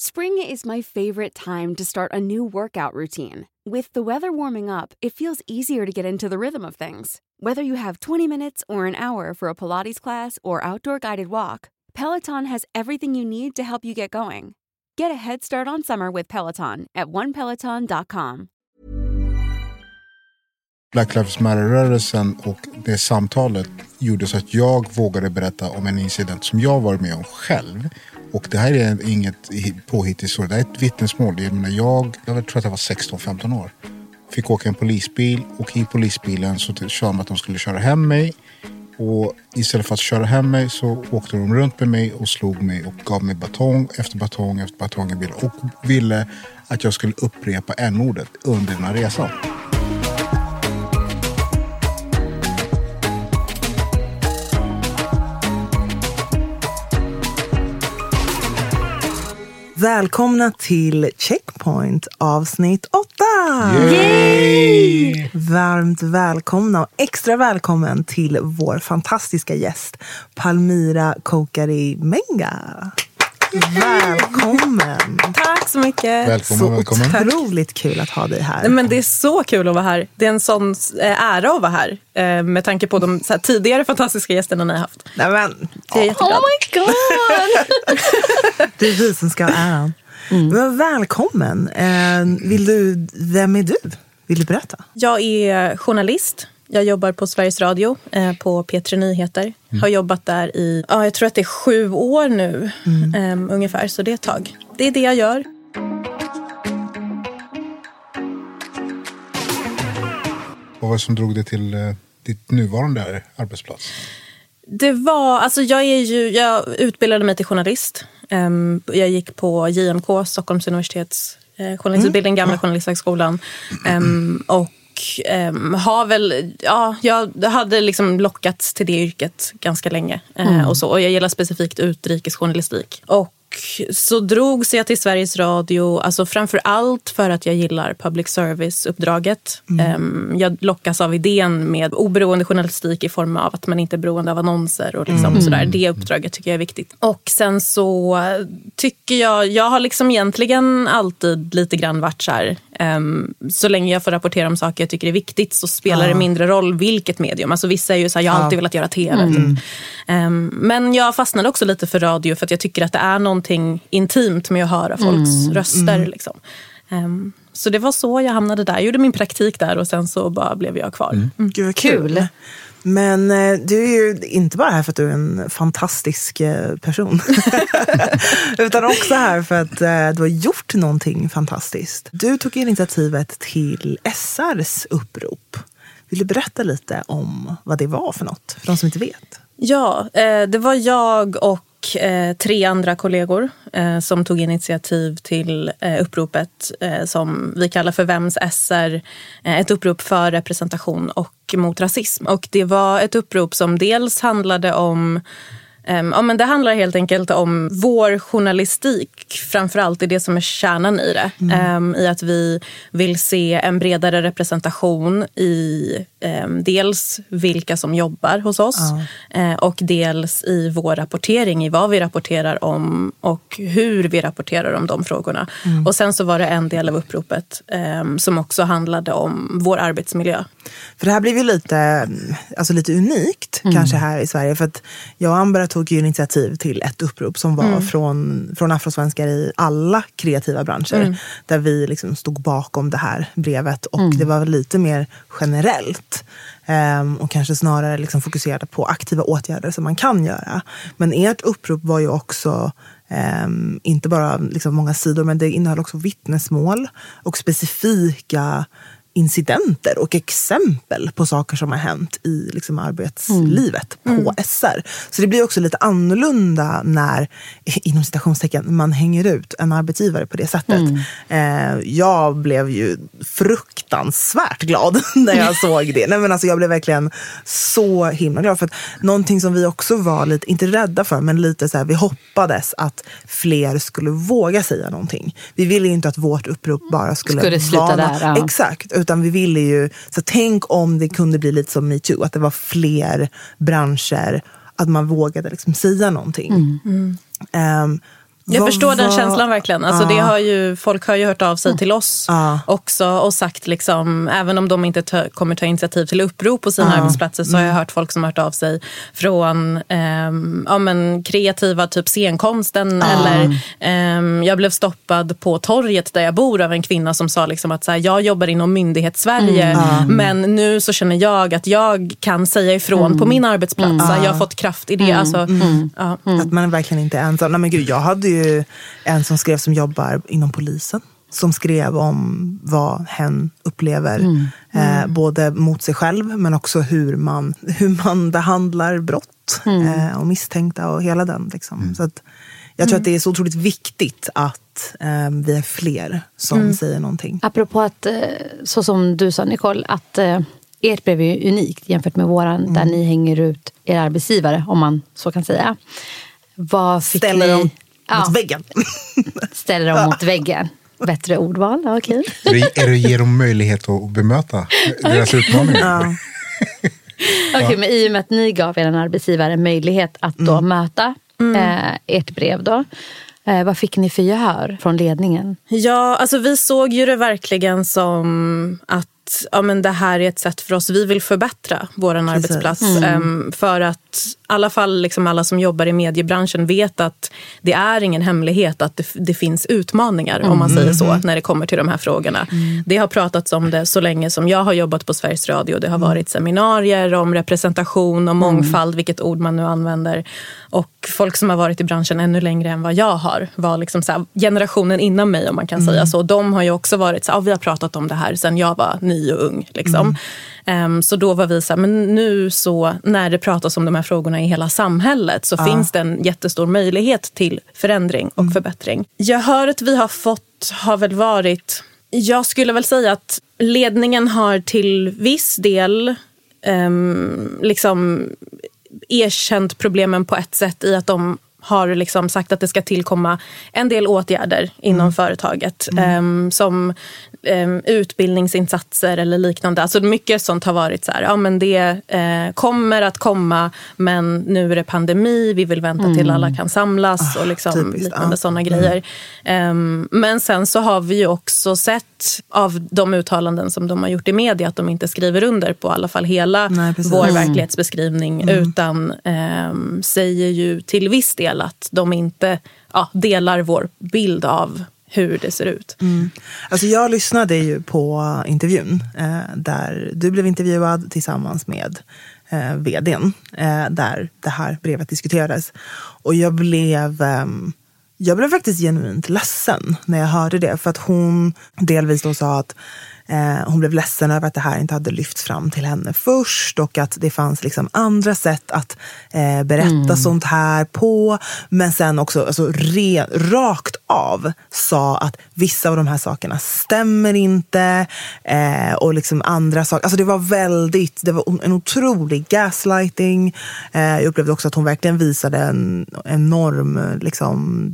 Spring is my favorite time to start a new workout routine. With the weather warming up, it feels easier to get into the rhythm of things. Whether you have 20 minutes or an hour for a Pilates class or outdoor guided walk, Peloton has everything you need to help you get going. Get a head start on summer with Peloton at onepeloton.com. Black Lives Matter-rörelsen och det samtalet gjorde så att jag vågade berätta om en incident som jag varit med om själv. Och det här är inget påhittigt det här är ett vittnesmål. Jag, menar, jag, jag tror att jag var 16-15 år. Fick åka en polisbil och i polisbilen så sa de att de skulle köra hem mig. Och istället för att köra hem mig så åkte de runt med mig och slog mig och gav mig batong efter batong efter batong i bilen. Och ville att jag skulle upprepa n-ordet under den här resan. Välkomna till Checkpoint avsnitt 8! Yay! Varmt välkomna och extra välkommen till vår fantastiska gäst Palmira Kokari Menga. Välkommen! Tack så mycket. Välkommen, Så välkommen. otroligt kul att ha dig här. Nej, Men det är så kul att vara här. Det är en sån eh, ära att vara här. eh, Med tanke på de så här, tidigare fantastiska gästerna ni har haft. Nej, men, Jag är jätteglad. Oh my god! det är vi som ska ha äran. Mm. Men välkommen! Eh, vill du, vem är du? Vill du berätta? Jag är journalist. Jag jobbar på Sveriges Radio, eh, på P3 Nyheter. Har jobbat där i, ja, jag tror att det är sju år nu eh, ungefär. Så det är ett tag. Det är det jag gör. Vad var det som drog dig till eh, ditt nuvarande arbetsplats? Det var, alltså jag, är ju, jag utbildade mig till journalist. Ehm, jag gick på JMK, Stockholms universitets eh, journalistutbildning, gamla journalisthögskolan. Um, och ehm, har väl, ja, jag hade liksom lockats till det yrket ganska länge. eh, och, så, och jag gillar specifikt utrikesjournalistik. Och så drogs jag till Sveriges Radio, alltså framför allt för att jag gillar public service-uppdraget. Ehm, jag lockas av idén med oberoende journalistik i form av att man inte är beroende av annonser. och liksom sådär. Det uppdraget tycker jag är viktigt. Och sen så tycker jag, jag har liksom egentligen alltid lite grann varit så här, ehm, så länge jag får rapportera om saker jag tycker är viktigt så spelar det mindre roll vilket medium. Alltså vissa är ju så här, jag har alltid velat göra tv. Typ. Ehm, men jag fastnade också lite för radio för att jag tycker att det är någonting intimt med att höra folks röster. Liksom. Ehm, så det var så jag hamnade där. Jag gjorde min praktik där och sen så bara blev jag kvar. Mm. Gud, vad kul. Men eh, du är ju inte bara här för att du är en fantastisk eh, person. utan också här för att eh, du har gjort någonting fantastiskt. Du tog initiativet till SRs upprop. Vill du berätta lite om vad det var för något? För de som inte vet. Ja, det var jag och eh, tre andra kollegor eh, som tog initiativ till eh, uppropet eh, som vi kallar för Vems SR? Eh, ett upprop för representation och mot rasism. Och det var ett upprop som dels handlade om ja, men det handlar helt enkelt om vår journalistik. Framförallt är det som är kärnan i det. Ehm, I att vi vill se en bredare representation i ehm, dels vilka som jobbar hos oss eh, och dels i vår rapportering, i vad vi rapporterar om och hur vi rapporterar om de frågorna. Och sen så var det en del av uppropet som också handlade om vår arbetsmiljö. För det här blev ju lite, alltså lite unikt Mm. kanske här i Sverige. För att jag och Amber tog ju initiativ till ett upprop som var Mm. från, från afrosvenskar i alla kreativa branscher. Mm. Där vi liksom stod bakom det här brevet och Mm. det var lite mer generellt. Ehm, och kanske snarare liksom fokuserade på aktiva åtgärder som man kan göra. Men ert upprop var ju också ehm, inte bara liksom många sidor, men det innehöll också vittnesmål och specifika incidenter och exempel på saker som har hänt i liksom, arbetslivet Mm. på SR. Så det blir också lite annorlunda när, inom citationstecken, man hänger ut en arbetsgivare på det sättet. Mm. Eh, jag blev ju fruktansvärt glad när jag såg det. Nej, men alltså, jag blev verkligen så himla glad. För att någonting som vi också var lite, inte rädda för, men lite så här, vi hoppades att fler skulle våga säga någonting. Vi ville inte att vårt upprop bara skulle, Skulle sluta vara där, ja. Exakt, utan vi ville ju, så tänk om det kunde bli lite som metoo, att det var fler branscher, att man vågade liksom säga någonting. Ehm, Jag vad förstår den känslan verkligen. Alltså Ja. det har ju, folk har ju hört av sig till oss Ja. också och sagt, liksom, även om de inte ta, kommer ta initiativ till upprop på sina Ja. arbetsplatser så har jag hört folk som har hört av sig från ehm, ja, men, kreativa, typ scenkonsten. Eller ehm, Jag blev stoppad på torget där jag bor av en kvinna som sa liksom att så här, jag jobbar inom myndighetssverige men nu så känner jag att jag kan säga ifrån på min arbetsplats. Här, Jag har fått kraft i det. Alltså, ja. Att man verkligen inte är ensam. Nej, men gud, jag hade ju en som skrev som jobbar inom polisen. Som skrev om vad hen upplever. Eh, både mot sig själv men också hur man, hur man behandlar brott. Eh, och misstänkta och hela den. Liksom. Så att, jag tror att det är så otroligt viktigt att eh, vi är fler som säger någonting. Apropå att, eh, så som du sa Nicole, att eh, ert brev är ju unikt jämfört med våran där ni hänger ut er arbetsgivare, om man så kan säga. Vad fick Ställer ni... Ja, mot väggen. ställer dem mot väggen. Bättre ordval, ja, okej. Det, är det att ge dem möjlighet att bemöta deras utmaningar? Ja. Okej, men i och med att ni gav er arbetsgivare möjlighet att då Mm. möta eh, ert brev då. Eh, vad fick ni för gehör från ledningen? Ja, alltså vi såg ju det verkligen som att ja, men det här är ett sätt för oss. Vi vill förbättra vår arbetsplats. Ehm, för att i alla fall liksom alla som jobbar i mediebranschen vet att det är ingen hemlighet att det, det finns utmaningar om man säger så när det kommer till de här frågorna. Det har pratats om det så länge som jag har jobbat på Sveriges Radio. Det har varit seminarier om representation och mångfald, vilket ord man nu använder. Och folk som har varit i branschen ännu längre än vad jag har var liksom så här, generationen innan mig om man kan säga så. De har ju också varit så här, "Ja, vi har pratat om det här sedan jag var ny och ung. Liksom. Ehm, så då var vi så här, men nu så när det pratas om de här frågorna i hela samhället så finns det en jättestor möjlighet till förändring och förbättring. Gehöret vi har fått har väl varit, jag skulle väl säga att ledningen har till viss del ehm, liksom erkänt problemen på ett sätt i att de har liksom sagt att det ska tillkomma en del åtgärder inom företaget. ehm, som ehm, utbildningsinsatser eller liknande. Alltså mycket sånt har varit så här, ja men det eh, kommer att komma men nu är det pandemi, vi vill vänta till alla kan samlas och liksom liknande ja. sådana grejer. Ehm, men sen så har vi ju också sett av de uttalanden som de har gjort i media att de inte skriver under på i alla fall hela Nej, precis. vår Mm. verklighetsbeskrivning utan ehm, säger ju till viss del att de inte ja, delar vår bild av hur det ser ut. Mm. Alltså jag lyssnade ju på intervjun eh, där du blev intervjuad tillsammans med eh, vdn eh, där det här brevet diskuterades. Och jag blev, eh, jag blev faktiskt genuint ledsen när jag hörde det. För att hon delvis då sa att eh, hon blev ledsen över att det här inte hade lyfts fram till henne först och att det fanns liksom andra sätt att eh, berätta sånt här på. Men sen också alltså, re, rakt av sa att vissa av de här sakerna stämmer inte. Eh, och liksom andra saker. Alltså det var väldigt, det var en otrolig gaslighting. Eh, jag upplevde också att hon verkligen visade en enorm liksom,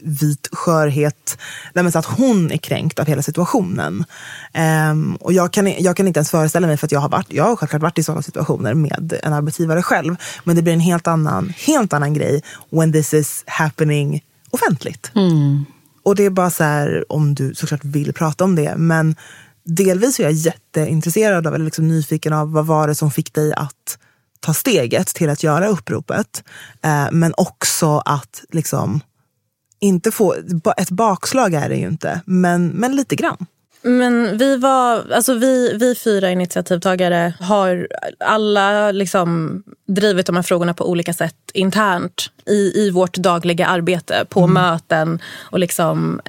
vit skörhet. Nej, så att hon är kränkt av hela situationen. Ehm, och jag kan, jag kan inte ens föreställa mig, för att jag har, varit, jag har självklart varit i sådana situationer med en arbetsgivare själv. Men det blir en helt annan, helt annan grej when this is happening offentligt. Och det är bara så här, om du såklart vill prata om det, men delvis är jag jätteintresserad av, eller liksom nyfiken av vad var det som fick dig att ta steget till att göra uppropet. Eh, men också att liksom inte få, ett bakslag är det ju inte, men, men lite grann. Men vi var, alltså vi, vi fyra initiativtagare har alla liksom drivit de här frågorna på olika sätt internt i, i vårt dagliga arbete, på mm. möten och liksom,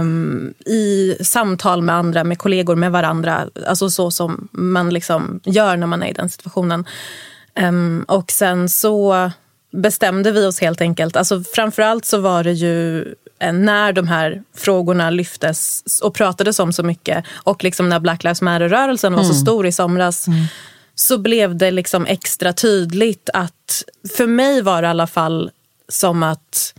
um, i samtal med andra, med kollegor, med varandra. Alltså så som man liksom gör när man är i den situationen. Um, och sen så bestämde vi oss helt enkelt. Alltså framförallt så var det ju Eh, när de här frågorna lyftes och pratades om så mycket och liksom när Black Lives Matter-rörelsen var så mm. stor i somras mm. så blev det liksom extra tydligt att, för mig var det i alla fall som att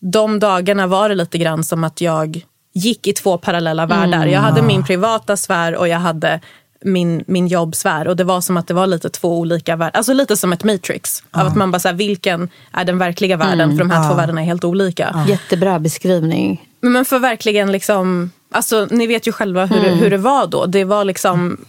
de dagarna var det lite grann som att jag gick i två parallella världar. Mm. Jag hade min privata sfär och jag hade min, min jobbsfär. Och det var som att det var lite två olika världar. Alltså lite som ett matrix. Av att man bara, så här, vilken är den verkliga världen? Mm. För de här två världarna är helt olika. Jättebra beskrivning. Men för verkligen liksom... Alltså, ni vet ju själva hur, mm. hur det var då. Det var liksom,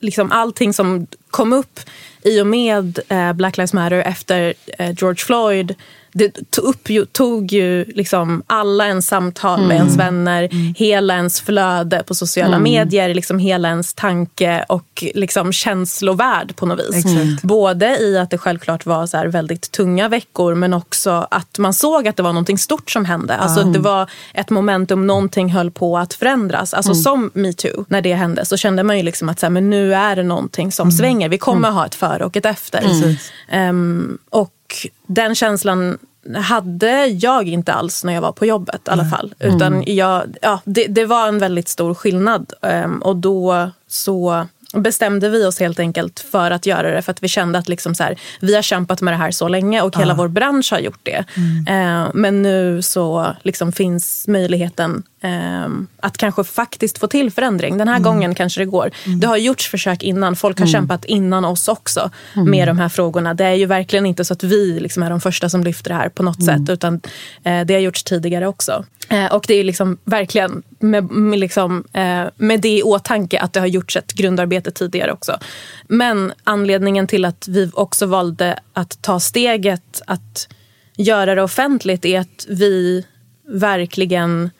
liksom allting som kom upp i och med eh, Black Lives Matter efter eh, George Floyd det tog, upp, tog ju liksom alla ens samtal mm. med ens vänner, mm. hela ens flöde på sociala mm. medier, liksom hela ens tanke och liksom känslovärld på något vis. Exakt. Både i att det självklart var så väldigt tunga veckor men också att man såg att det var något stort som hände. Alltså Det var ett momentum, någonting höll på att förändras. Alltså mm. Som metoo, när det hände så kände man ju liksom att så här, men nu är det någonting som mm. svänger. Vi kommer ha ett före och ett efter. Um, och den känslan hade jag inte alls när jag var på jobbet i alla fall. Utan mm. jag, ja, det, det var en väldigt stor skillnad. Um, och då så bestämde vi oss helt enkelt för att göra det. För att vi kände att liksom så här, vi har kämpat med det här så länge och hela vår bransch har gjort det. Mm. Eh, men nu så liksom finns möjligheten att kanske faktiskt få till förändring. Den här mm. gången kanske det går. Mm. Det har gjorts försök innan. Folk har mm. kämpat innan oss också mm. med de här frågorna. Det är ju verkligen inte så att vi liksom är de första som lyfter det här på något mm. sätt. Utan eh, det har gjorts tidigare också. Eh, och det är liksom verkligen med, med, liksom, eh, med det i åtanke att det har gjorts ett grundarbete tidigare också. Men anledningen till att vi också valde att ta steget att göra det offentligt är att vi verkligen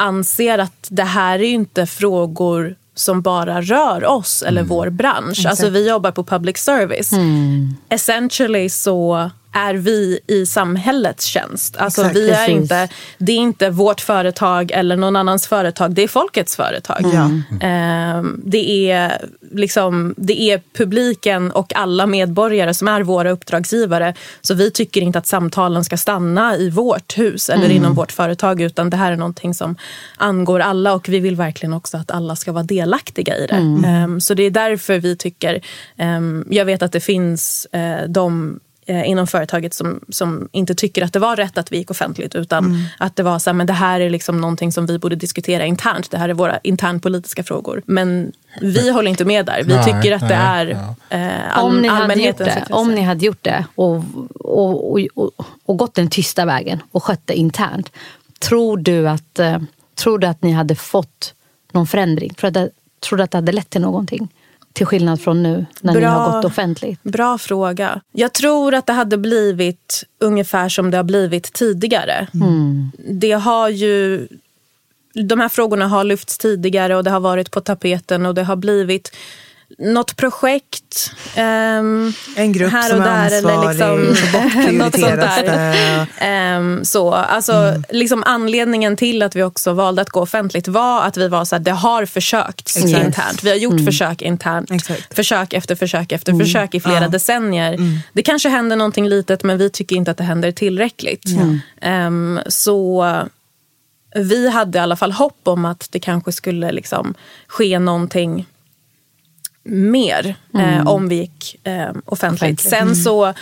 anser att det här är inte frågor som bara rör oss eller mm. vår bransch. Alltså vi jobbar på public service. Mm. Essentially så är vi i samhällets tjänst. Alltså Exakt, vi är inte, det är inte vårt företag eller någon annans företag, det är folkets företag. Mm. Mm. Det, är liksom, det är publiken och alla medborgare som är våra uppdragsgivare. Så vi tycker inte att samtalen ska stanna i vårt hus eller mm. inom vårt företag utan det här är någonting som angår alla och vi vill verkligen också att alla ska vara delaktiga i det. Mm. Um, så det är därför vi tycker, um, jag vet att det finns uh, de eh, inom företaget som, som inte tycker att det var rätt att vi gick offentligt utan mm. att det var så här, men det här är liksom någonting som vi borde diskutera internt. Det här är våra internpolitiska frågor. Men vi håller inte med där. Vi nej, tycker att nej, det är ja. eh, all, om, ni hade gjort det, om ni hade gjort det och, och, och, och, och gått den tysta vägen och skött det internt. Tror du att, eh, tror du att ni hade fått någon förändring? Tror du, tror du att det hade lett till någonting? Till skillnad från nu när bra, ni har gått offentligt? Bra fråga. Jag tror att det hade blivit ungefär som det har blivit tidigare. Mm. Det har ju... De här frågorna har lyfts tidigare och det har varit på tapeten och det har blivit något projekt um, En grupp här och som där, är ansvarig eller liksom, något sånt där. Um, så, alltså, mm. liksom anledningen till att vi också valde att gå offentligt var att vi var så här, det har försökts Exakt. internt. Vi har gjort mm. försök internt. Exakt. Försök efter försök efter mm. försök i flera ja. decennier. Mm. Det kanske händer någonting litet men vi tycker inte att det händer tillräckligt. Um, så vi hade i alla fall hopp om att det kanske skulle liksom ske någonting mer eh, mm. eh, om vi gick eh, offentligt. Sen mm. så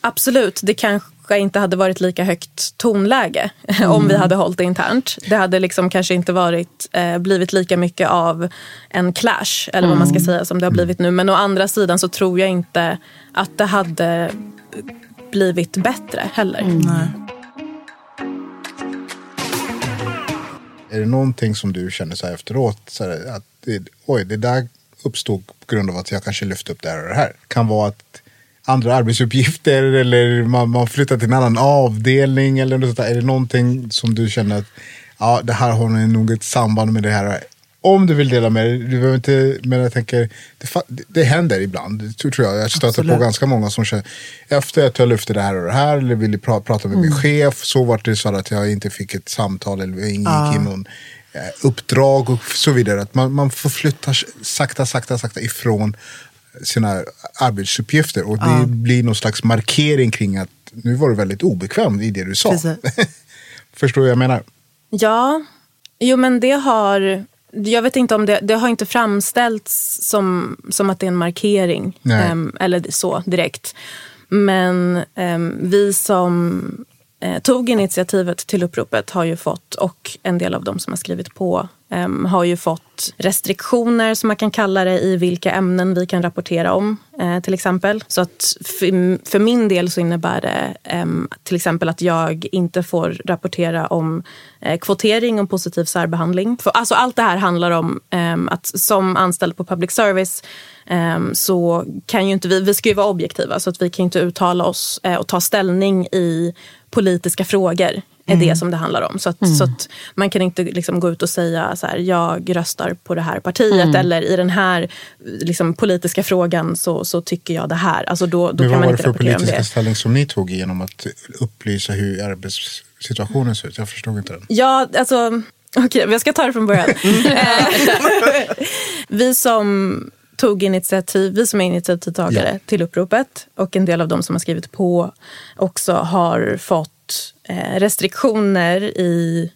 absolut, det kanske inte hade varit lika högt tonläge mm. om vi hade hållit det internt. Det hade liksom kanske inte varit, eh, blivit lika mycket av en clash eller vad man ska mm. säga som det har blivit nu. Men å andra sidan så tror jag inte att det hade blivit bättre heller. Mm. Är det någonting som du känner så här efteråt, så här, att det, oj, det där uppstod på grund av att jag kanske lyfte upp det här och det här. Kan vara att andra arbetsuppgifter eller man, man flyttar till en annan avdelning eller något sånt där. Är det någonting som du känner att ja, det här har nog ett samband med det här. Om du vill dela med dig, du behöver inte, men jag tänker, det, det, det händer ibland, det tror jag. Jag stöter Absolut. på ganska många som känner, efter att jag lyfte det här och det här, eller ville pra, prata med min chef, så var det så att jag inte fick ett samtal eller ingick i någon uppdrag och så vidare. Att man, man förflyttar sakta, sakta, sakta ifrån sina arbetsuppgifter och det blir någon slags markering kring att nu var du väldigt obekväm i det du sa. Förstår du vad jag menar? Ja, jo men det har... Jag vet inte om det, det har inte framställts som, som att det är en markering. Ehm, eller så direkt. Men ehm, vi som eh, tog initiativet till uppropet har ju fått, och en del av de som har skrivit på, eh, har ju fått restriktioner som man kan kalla det i vilka ämnen vi kan rapportera om eh, till exempel. Så att för, för min del så innebär det ehm, till exempel att jag inte får rapportera om eh, kvotering och positiv särbehandling. För, alltså allt det här handlar om ehm, att som anställd på public service ehm, så kan ju inte vi, vi ska ju vara objektiva så att vi kan inte uttala oss eh, och ta ställning i politiska frågor är det som det handlar om. Så att, så att man kan inte liksom gå ut och säga så här, jag röstar på det här partiet eller i den här liksom, politiska frågan så, så tycker jag det här. Alltså då, då Men kan vad man var det inte för rapportera om politiska det. ställning som ni tog genom att upplysa hur arbetssituationen ser ut? Jag förstod inte den. Ja, alltså... Okej, jag ska ta det från början. Eh, vi som tog initiativ, vi som är initiativtagare Ja. till uppropet och en del av dem som har skrivit på också har fått eh, restriktioner i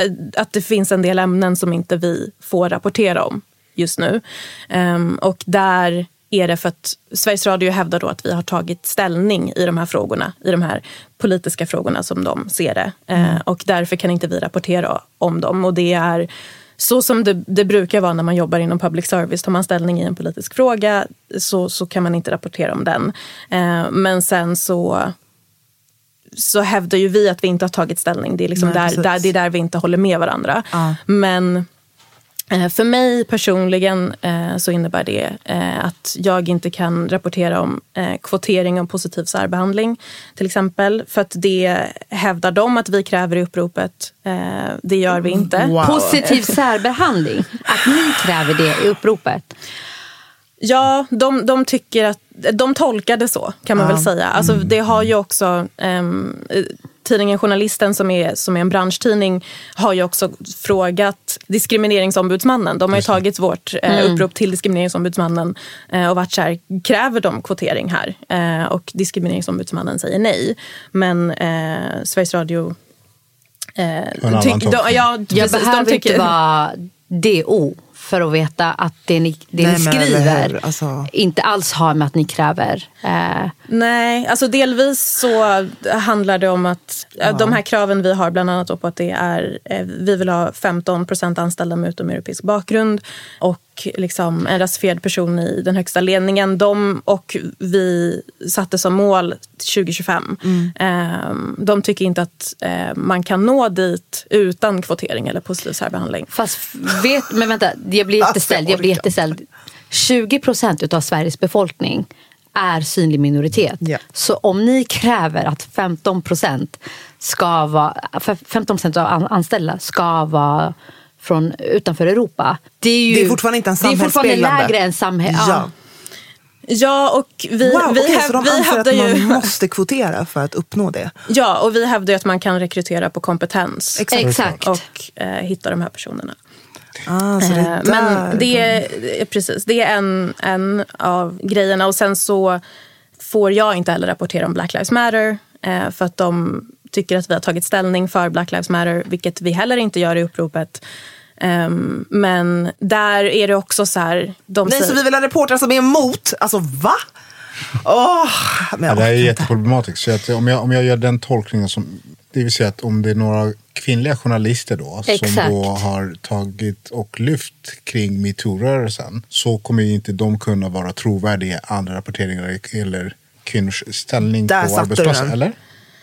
eh, att det finns en del ämnen som inte vi får rapportera om just nu. Ehm, och där är det för att Sveriges Radio hävdar då att vi har tagit ställning i de här frågorna, i de här politiska frågorna som de ser det. Eh, och därför kan inte vi rapportera om dem. Och det är så som det, det brukar vara när man jobbar inom public service. Tar man ställning i en politisk fråga så, så kan man inte rapportera om den. Eh, men sen så så hävdar ju vi att vi inte har tagit ställning. Det är, liksom Nej, där, där, det är där vi inte håller med varandra. Ja. Men för mig personligen eh, så innebär det eh, att jag inte kan rapportera om eh, kvotering och positiv särbehandling till exempel. För att det hävdar de att vi kräver i uppropet. Eh, det gör vi inte. Wow. Positiv särbehandling, att ni kräver det i uppropet. Ja, de, de tycker att... De tolkar det så, kan man Ja. väl säga. Alltså, Det har ju också... eh, tidningen Journalisten, som är, som är en branschtidning har ju också frågat Diskrimineringsombudsmannen. De har ju tagit vårt eh, upprop till Diskrimineringsombudsmannen eh, och varit så här, kräver de kvotering här? Eh, och Diskrimineringsombudsmannen säger nej. Men eh, Sveriges Radio... Eh, tyck- de, ja, Jag precis, de behöver tycker- inte vara DO för att veta att det ni, det Nej, ni skriver? Alltså- inte alls har med att ni kräver. Eh, Nej, alltså delvis så handlar det om att ja. de här kraven vi har bland annat på att det är, eh, vi vill ha 15 procent anställda med utomeuropeisk bakgrund och liksom en rasifierad person i den högsta ledningen. De och vi satte som mål 2025. Eh, de tycker inte att eh, man kan nå dit utan kvotering eller positiv särbehandling. fast vet, men vänta, jag blir Alltså, jätteställd. jag blir jätteställd. 20 procent av Sveriges befolkning är synlig minoritet. Ja. Så om ni kräver att 15 procent ska vara, för 15 procent av an- anställda ska vara från utanför Europa. Det är, ju, Det är fortfarande inte en Det är fortfarande lägre än samhället. Ja. Ja, och vi, Wow, vi, okej, häv- så de vi hävdar att man ju... måste kvotera för att uppnå det? Ja, och vi hävdar ju att man kan rekrytera på kompetens. Exakt. Exakt. och eh, hitta de här personerna. Ah, så det Eh, Men det är, precis, det är en, en av grejerna. Och sen så får jag inte heller rapportera om Black Lives Matter eh, för att de tycker att vi har tagit ställning för Black Lives Matter, vilket vi heller inte gör i uppropet. Ehm, men där är det också så här... De Nej, säger- så vi vill ha reportrar som är emot? Alltså va? Åh, men Ja, det här är jätteproblematiskt. Så att om, jag, om jag gör den tolkningen, som, det vill säga att om det är några kvinnliga journalister då som Exakt. då har tagit och lyft kring metoo-rörelsen så kommer ju inte de kunna vara trovärdiga i andra rapporteringar eller kvinnors ställning Där på arbetsplatsen. Eller?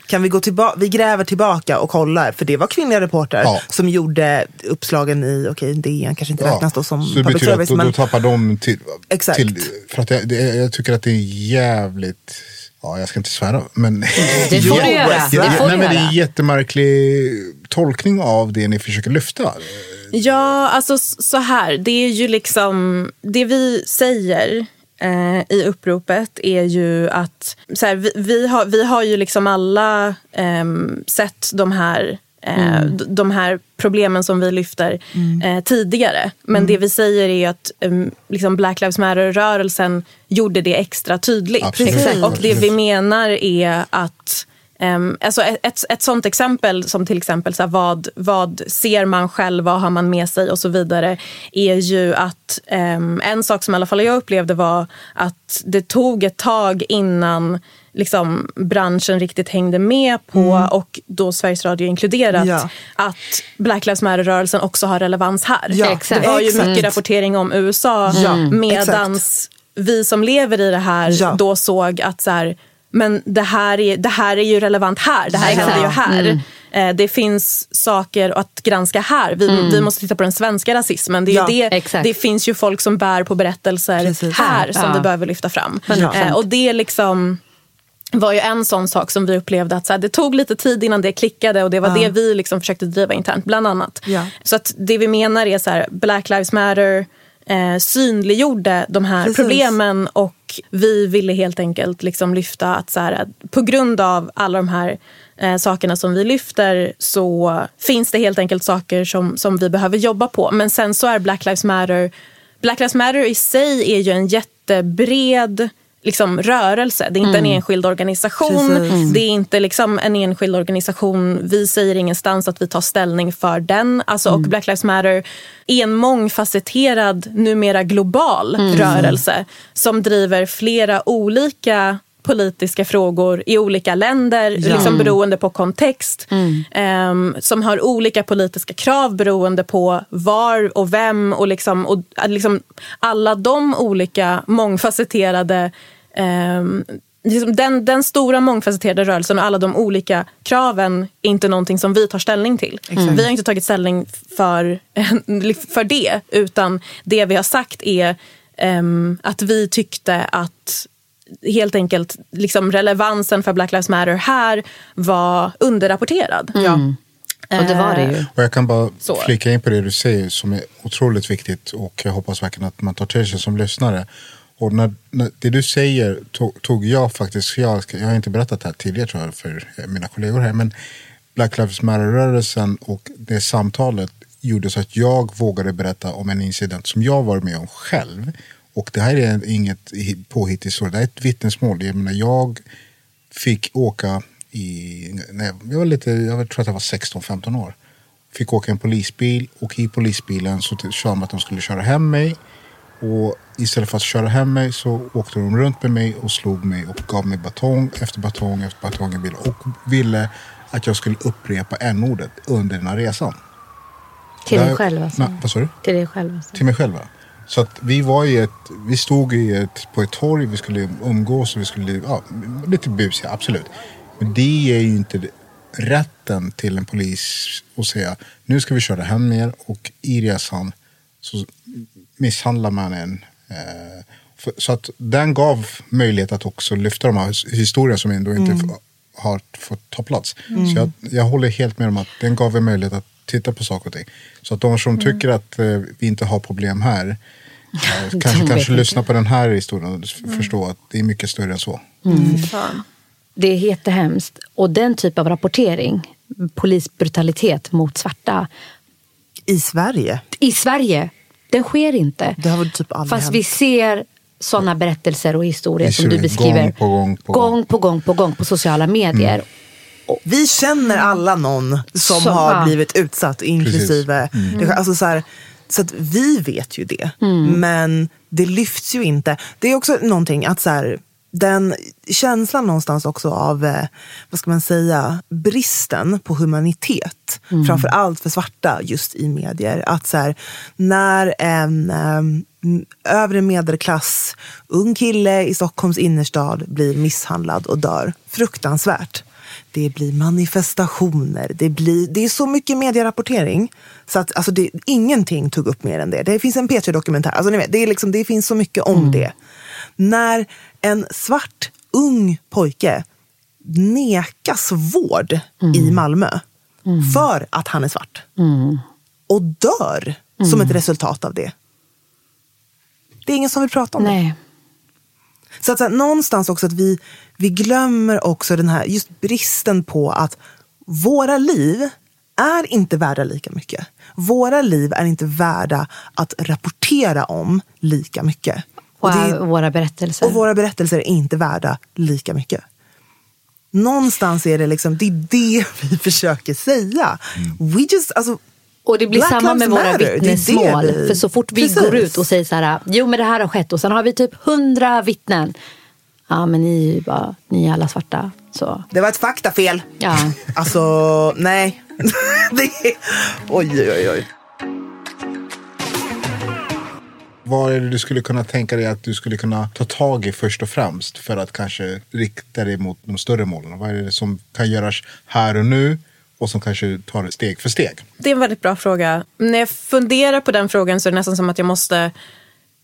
Kan vi gå tillbaka, vi gräver tillbaka och kollar. För det var kvinnliga reportrar Ja. som gjorde uppslagen i, okej DN kanske inte räknas då som så det public betyder service. att då, men, då tappar de till... Exakt. till för att jag, det, jag tycker att det är jävligt... Ja, jag ska inte svära, men... Det får du göra. Ja, Det ja, får nej, men det är en jättemärklig tolkning av det ni försöker lyfta. Ja, alltså så här. Det är ju liksom... Det vi säger i uppropet är ju att så här, vi, vi, har, vi har ju liksom alla ehm, sett de här eh, d- de här problemen som vi lyfter eh, tidigare. Men det vi säger är att um, liksom Black Lives Matter-rörelsen gjorde det extra tydligt. Absolut. Och det vi menar är att Um, alltså ett, ett, sånt exempel som till exempel så här, vad, vad ser man själv, vad har man med sig och så vidare är ju att um, en sak som i alla fall jag upplevde var att det tog ett tag innan liksom, branschen riktigt hängde med på och då Sveriges Radio inkluderat Ja. att Black Lives Matter-rörelsen också har relevans här. Ja, Exakt. Det var ju exakt. mycket rapportering om USA Ja, medans vi som lever i det här Ja. då såg att så här, men det här, är, det här är ju relevant här. Det här Ja. händer ju här. Eh, Det finns saker att granska här. Vi, vi måste titta på den svenska rasismen. Det, är Ja, det, exakt. det finns ju folk som bär på berättelser Precis. här som Ja. vi behöver lyfta fram. Eh, Och det är liksom var ju en sån sak som vi upplevde att så här, det tog lite tid innan det klickade och det var Ja. det vi liksom försökte driva internt bland annat. Ja. Så att det vi menar är så här, Black Lives Matter eh, synliggjorde de här Precis. problemen och vi ville helt enkelt liksom lyfta att så här, att på grund av alla de här eh, sakerna som vi lyfter så finns det helt enkelt saker som, som vi behöver jobba på. Men sen så är Black Lives Matter Black Lives Matter i sig är ju en jättebred liksom, rörelse. Det är inte en enskild organisation. Precis. Det är inte liksom en enskild organisation. Vi säger ingenstans att vi tar ställning för den. Alltså, Och Black Lives Matter är en mångfacetterad, numera global rörelse som driver flera olika politiska frågor i olika länder liksom beroende på kontext. Ehm, som har olika politiska krav beroende på var och vem och, liksom, och liksom alla de olika mångfacetterade den, den stora mångfacetterade rörelsen och alla de olika kraven är inte någonting som vi tar ställning till. Vi har inte tagit ställning för, för det utan det vi har sagt är ehm, att vi tyckte att helt enkelt liksom relevansen för Black Lives Matter här var underrapporterad. Ja. Och det var det ju. Och jag kan bara Så. flika in på det du säger som är otroligt viktigt och jag hoppas verkligen att man tar till sig som lyssnare. Och när, när det du säger tog, tog jag faktiskt, jag, jag har inte berättat det här tidigare tror jag för mina kollegor här, men Black Lives Matter-rörelsen och det samtalet gjorde så att jag vågade berätta om en incident som jag var med om själv. Och det här är inget påhitt historia, det här är ett vittnesmål. Jag, menar, jag fick åka i, nej, jag, var lite, jag tror att jag var 16-15 år. Fick åka i en polisbil och i polisbilen så sa de att de skulle köra hem mig. Och istället för att köra hem mig så åkte de runt med mig och slog mig och gav mig batong efter batong efter batong i bilen. Och ville att jag skulle upprepa n-ordet under den här resan. Till dig själv alltså. Nej, vad sa du? Till dig själv alltså. Till mig själva. Så att vi var i ett, vi stod i ett, på ett torg, vi skulle umgås och vi skulle, ja, lite busiga, absolut. Men det är ju inte rätten till en polis att säga, nu ska vi köra hem er och i resan så misshandlar man en. Eh, så att den gav möjlighet att också lyfta de här historierna som ändå inte f- har fått ta plats. Så jag, jag håller helt med om att den gav en möjlighet att titta på saker och ting. Så att de som tycker att eh, vi inte har problem här eh, kanske, kanske inte. lyssna på den här historien och f- förstå att det är mycket större än så. Fan. Det är jättehemskt. Och den typ av rapportering, polisbrutalitet mot svarta, I Sverige. i Sverige, den sker inte. Det har typ aldrig Fast hänt. vi ser sådana berättelser och historier som du beskriver gång på gång på gång. gång på gång på gång på sociala medier. Vi känner alla någon som Som- har ja. blivit utsatt, inklusive... Det, alltså så, här, så att vi vet ju det, men det lyfts ju inte. Det är också någonting att så här, den känslan någonstans också av, eh, vad ska man säga, bristen på humanitet. Framför allt för svarta just i medier. Att så här, när en um, övre medelklass, ung kille i Stockholms innerstad blir misshandlad och dör. Fruktansvärt. det blir manifestationer, det, blir, det är så mycket medierapportering. Så att alltså det, ingenting tog upp mer än det. Det finns en P3-dokumentär, alltså ni vet, det, är liksom, det finns så mycket om det. När en svart ung pojke nekas vård i Malmö för att han är svart. Och dör som ett resultat av det. Det är ingen som vill prata om det. Nej. Så att så här, någonstans också att vi, vi glömmer också den här just bristen på att våra liv är inte värda lika mycket. Våra liv är inte värda att rapportera om lika mycket. Och, Och, det, våra berättelser. och våra berättelser är inte värda lika mycket. Någonstans är det liksom, det är det vi försöker säga. We just, alltså, Och det blir Black samma med våra Matter. Det är det vittnesmål. vi- För så fort vi Precis. går ut och säger så här, jo men det här har skett och sen har vi typ hundra vittnen. Ja men ni är ju bara, ni är alla svarta. Så det var ett faktafel. ja. Alltså, nej. det är, oj, oj, oj, Vad är det du skulle kunna tänka dig att du skulle kunna ta tag i först och främst för att kanske rikta dig mot de större målen? Vad är det som kan göras här och nu och som kanske tar steg för steg? Det är en väldigt bra fråga. När jag funderar på den frågan så är det nästan som att jag måste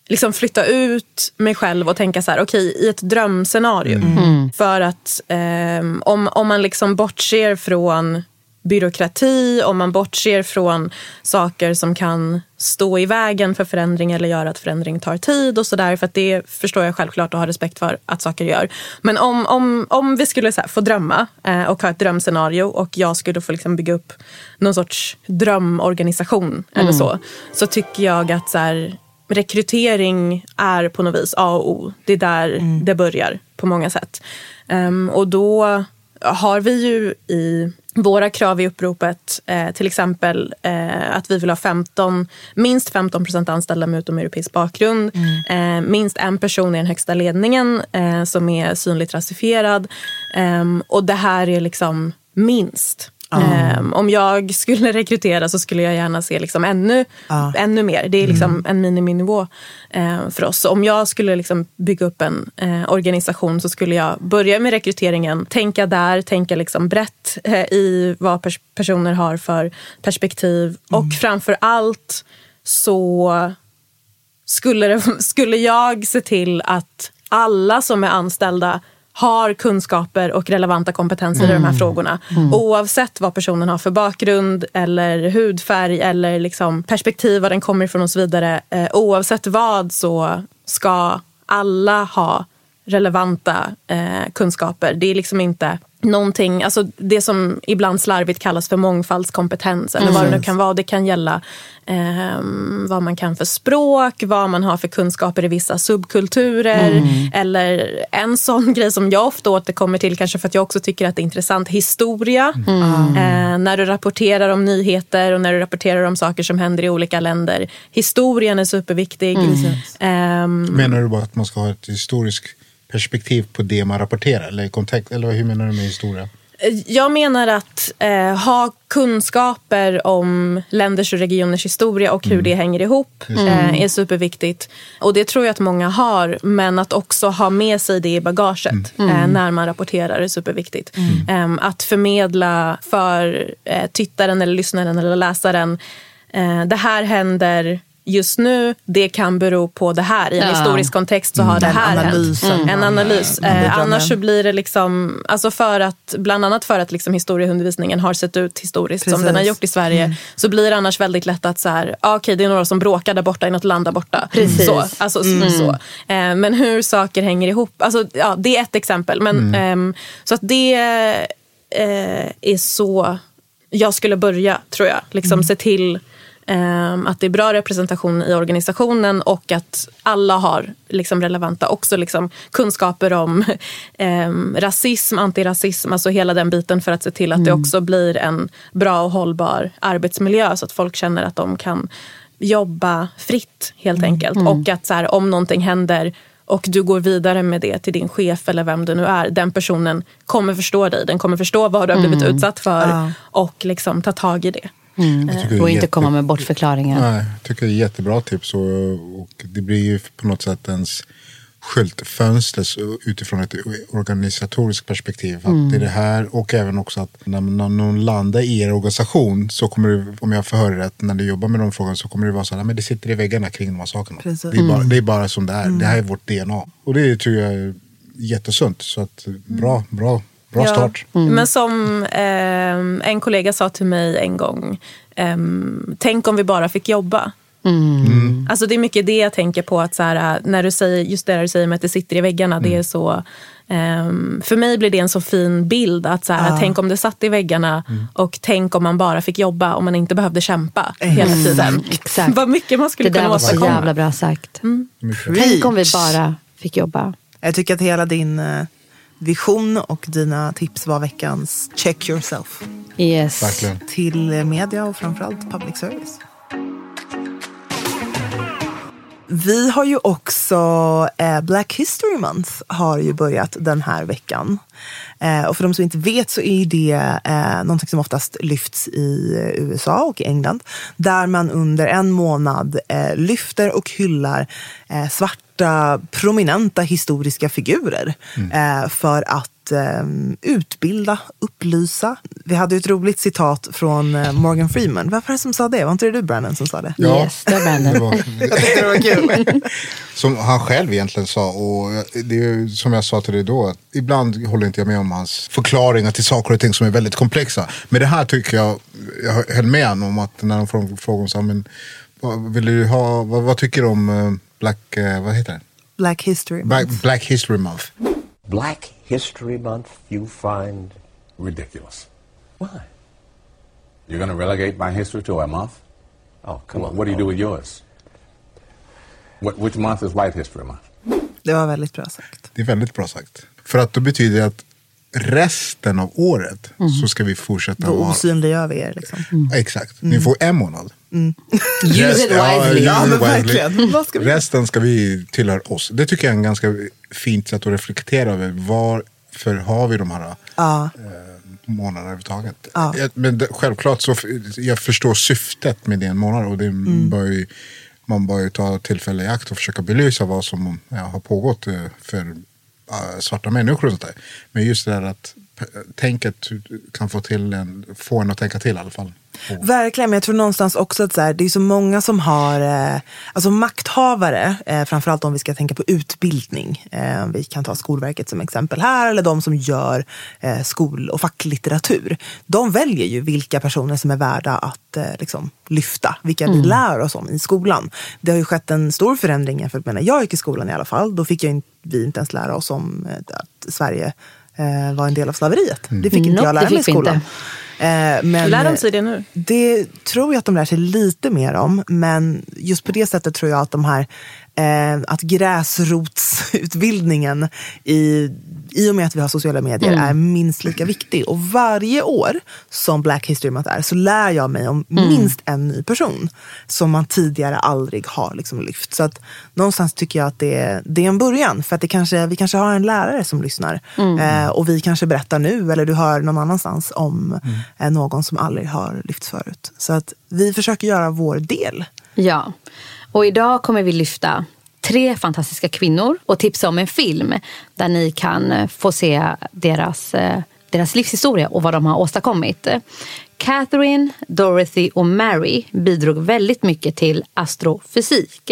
liksom flytta ut mig själv och tänka så här, okej, i ett drömscenario. För att ehm, om, om man liksom bortser från byråkrati, om man bortser från saker som kan stå i vägen för förändring eller göra att förändring tar tid och sådär. För att det förstår jag självklart och har respekt för att saker gör. Men om, om, om vi skulle så få drömma eh, och ha ett drömscenario och jag skulle få liksom bygga upp någon sorts drömorganisation eller så. Så tycker jag att så här, rekrytering är på något vis A och O. Det är där det börjar på många sätt. Ehm, och då har vi ju i våra krav i uppropet eh, till exempel eh, att vi vill ha 15, minst 15 procent anställda med utomeuropeisk bakgrund. Eh, minst en person i den högsta ledningen eh, som är synligt rasifierad. Ehm, och det här är liksom minst. Ehm, om jag skulle rekrytera så skulle jag gärna se liksom ännu, Ja. ännu mer. Det är liksom en miniminivå eh, för oss. Så om jag skulle liksom bygga upp en eh, organisation så skulle jag börja med rekryteringen. Tänka där, tänka liksom brett eh, i vad pers- personer har för perspektiv. Och framför allt så skulle, det, skulle jag se till att alla som är anställda har kunskaper och relevanta kompetenser i de här frågorna. Oavsett vad personen har för bakgrund eller hudfärg eller liksom perspektiv, var den kommer ifrån och så vidare. Eh, oavsett vad så ska alla ha relevanta eh, kunskaper. Det är liksom inte någonting, alltså det som ibland slarvigt kallas för mångfaldskompetens eller vad det nu kan vara. Det kan gälla ehm, vad man kan för språk, vad man har för kunskaper i vissa subkulturer. Eller en sån grej som jag ofta återkommer till, kanske för att jag också tycker att det är intressant, historia. Eh, när du rapporterar om nyheter och när du rapporterar om saker som händer i olika länder. Historien är superviktig. Ehm, Menar du bara att man ska ha ett historiskt perspektiv på det man rapporterar? Eller, i kontext, eller hur menar du med historia? Jag menar att eh, ha kunskaper om länders och regioners historia och hur det hänger ihop eh, är superviktigt. Och det tror jag att många har. Men att också ha med sig det i bagaget eh, när man rapporterar är superviktigt. Eh, att förmedla för eh, tittaren, eller lyssnaren eller läsaren. Eh, det här händer just nu, det kan bero på det här. I en Ja. historisk kontext så har det Den här analysen. hänt. En analys. Mm. Eh, annars så blir det liksom, alltså för att, bland annat för att liksom historieundervisningen har sett ut historiskt som Precis. den har gjort i Sverige. Så blir det annars väldigt lätt att så här, ah, okej det är några som bråkar där borta i något land där borta. Precis. Så, alltså, så, så. Eh, men hur saker hänger ihop, alltså, ja, det är ett exempel. Men, ehm, så att det eh, är så jag skulle börja tror jag. Liksom se till att det är bra representation i organisationen och att alla har liksom relevanta också liksom kunskaper om ehm, rasism, antirasism, alltså hela den biten för att se till att det också blir en bra och hållbar arbetsmiljö så att folk känner att de kan jobba fritt helt enkelt. Och att så här, om någonting händer och du går vidare med det till din chef eller vem det nu är. Den personen kommer förstå dig. Den kommer förstå vad du har blivit utsatt för Ja. och liksom ta tag i det. Är Och inte jätte- komma med bortförklaringar. Nej, jag tycker det är jättebra tips. Och, och det blir ju på något sätt ens skyltfönster utifrån ett organisatoriskt perspektiv. Att Det är det här och även också att när, när någon landar i er organisation så kommer det, om jag förhör rätt, när du jobbar med de frågorna så kommer det vara så här, men det sitter i väggarna kring de här sakerna. Det är, bara, det är bara som det är. Det här är vårt DNA. Och det tror jag är jättesunt. Så att, bra, bra, bra Ja. start. Men som ehm, en kollega sa till mig en gång, ehm, tänk om vi bara fick jobba. Alltså det är mycket det jag tänker på, att så här, när du säger, just det där du säger med att det sitter i väggarna, det är så... ehm, för mig blir det en så fin bild, att så här, tänk om det satt i väggarna och tänk om man bara fick jobba och man inte behövde kämpa hela tiden. Exakt. Vad mycket man skulle Det där kunna var så åstadkomma. jävla bra sagt. Tänk om vi bara fick jobba. Jag tycker att hela din eh, vision och dina tips var veckans check yourself Yes. Verkligen. till media och framförallt public service. Vi har ju också eh, Black History Month har ju börjat den här veckan. Eh, och för de som inte vet så är det eh, någonting som oftast lyfts i USA och i England. Där man under en månad eh, lyfter och hyllar eh, svarta prominenta historiska figurer. Eh, för att eh, utbilda, upplysa. Vi hade ett roligt citat från eh, Morgan Freeman. Varför är det som sa det? Var inte det du Brandon som sa det? Yes, det var Brandon. Det var, Jag tyckte det var kul. Som han själv egentligen sa, och det är ju som jag sa till dig då, att ibland håller inte jag med om hans förklaringar till saker och ting som är väldigt komplexa. Men det här tycker jag, jag höll med honom om att när de frå- frågade om så här, men vad, vill du ha, vad, vad tycker du om eh, Black, eh, vad heter det? Black History Black, Month. Black History Month. Black History Month you find ridiculous. Why? You're going to relegate my history to a month? Oh, come on. what do you do with yours? What, which month is White History Month? Det var väldigt bra sagt. Det är väldigt bra sagt. För att då betyder det att resten av året så ska vi fortsätta Då vara... osynliggör vi er. Liksom. Exakt, ni får en månad. Use Rest- it wisely. Ja, use it wisely. ska Resten ska vi tillhöra oss. Det tycker jag är en ganska fint sätt att reflektera över. Varför har vi de här Ja. eh, månaderna överhuvudtaget? Ja. Eh, Men det, självklart så jag förstår syftet med den månaden och det Mm. bör ju, man bör ju ta tillfälle i akt och försöka belysa vad som ja, har pågått eh, för eh, svarta människor och sånt där. Men just det där att tänket kan få, till en, få en att tänka till i alla fall. Och- Verkligen, men jag tror någonstans också att så här, det är så många som har, eh, alltså makthavare, eh, framförallt om vi ska tänka på utbildning. Eh, vi kan ta Skolverket som exempel här, eller de som gör eh, skol och facklitteratur. De väljer ju vilka personer som är värda att eh, liksom, lyfta, vilka vi lär oss om i skolan. Det har ju skett en stor förändring jämfört med när jag gick i skolan i alla fall. Då fick jag in, vi inte ens lära oss om eh, att Sverige eh, var en del av slaveriet. Det fick inte Nope, jag lära mig i skolan. inte. Eh, men, Lär de sig det nu? det tror jag att de lär sig lite mer om. Men just på det sättet tror jag att de här eh, att gräsrotsutbildningen i, i och med att vi har sociala medier är minst lika viktig. Och varje år som Black History Month är så lär jag mig om minst en ny person som man tidigare aldrig har liksom lyft. Så att någonstans tycker jag att det, det är en början. För att det kanske, vi kanske har en lärare som lyssnar. Eh, och vi kanske berättar nu eller du hör någon annanstans om eh, någon som aldrig har lyfts förut. Så att vi försöker göra vår del. Ja, och idag kommer vi lyfta tre fantastiska kvinnor och tipsa om en film där ni kan eh, få se deras, eh, deras livshistoria och vad de har åstadkommit. Catherine, Dorothy och Mary bidrog väldigt mycket till astrofysik.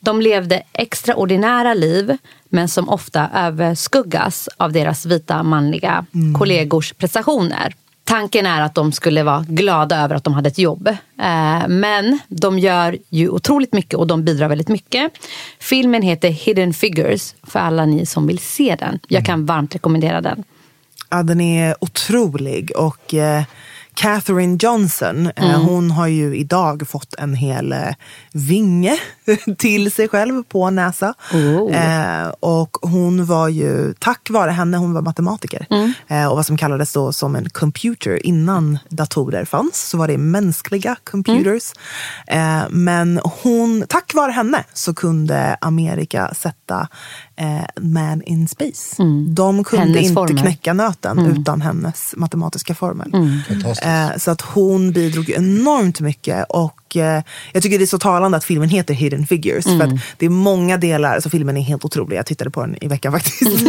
De levde extraordinära liv men som ofta överskuggas av deras vita manliga kollegors prestationer. Tanken är att de skulle vara glada över att de hade ett jobb. Eh, Men de gör ju otroligt mycket och de bidrar väldigt mycket. Filmen heter Hidden Figures för alla ni som vill se den. Jag kan varmt rekommendera den. Ja, den är otrolig. Och eh, Catherine Johnson, eh, hon har ju idag fått en hel eh, vinge till sig själv på näsa. Oh. Eh, och hon var ju, tack vare henne, hon var matematiker. Eh, och vad som kallades då som en computer innan datorer fanns. Så var det mänskliga computers. Eh, men hon, tack vare henne så kunde Amerika sätta eh, man in space. De kunde Hennes inte formel. knäcka nöten utan hennes matematiska formel. Fantastiskt. Eh, så att hon bidrog enormt mycket. Och Och eh, jag tycker det är så talande att filmen heter Hidden Figures. För att det är många delar, alltså filmen är helt otrolig. Jag tittade på den i veckan faktiskt.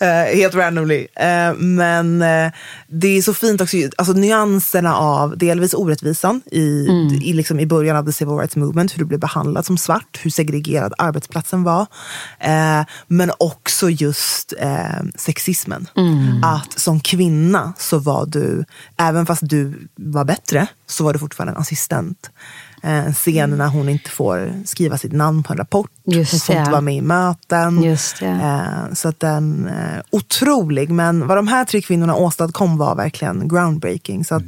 Eh, helt randomly. Eh, men det är så fint också, alltså nyanserna av delvis orättvisan i, i, liksom, i början av the civil rights movement. Hur du blev behandlad som svart, hur segregerad arbetsplatsen var. Men också just sexismen. Att som kvinna så var du, även fast du var bättre, så var du fortfarande en assistent. Eh, En scen när hon inte får skriva sitt namn på en rapport. Just hon får det. inte vara med i möten. Just det. Eh, Så att den eh, otrolig. Men vad de här tre kvinnorna åstadkom var verkligen groundbreaking. Så att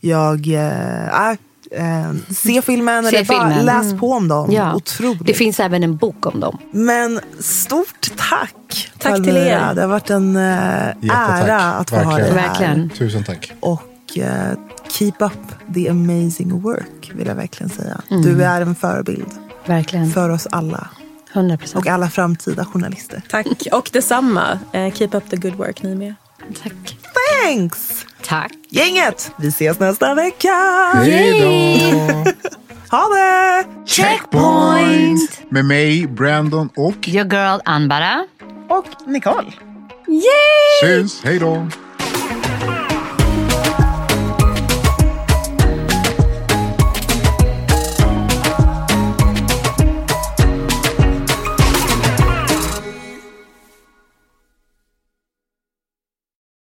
jag, eh, äh, eh, se filmen Se eller bara filmen. läs på om dem. Ja. Otroligt. Det finns även en bok om dem. Men stort tack! Tack till Palmyra. er. Det har varit en eh, ära att få ha dig Verkligen. här. Verkligen. Tusen tack. Och eh, keep up the amazing work vill jag verkligen säga. Mm. Du är en förebild Verkligen. för oss alla. 100 procent. Och alla framtida journalister. Tack. Och detsamma. Eh, keep up the good work ni med. Tack. Thanks! Tack. Gänget, vi ses nästa vecka! Hej då! Ha det! Checkpoint! Med mig, Brandon och Your girl Anbara. Och Nicole. syns. Hej då!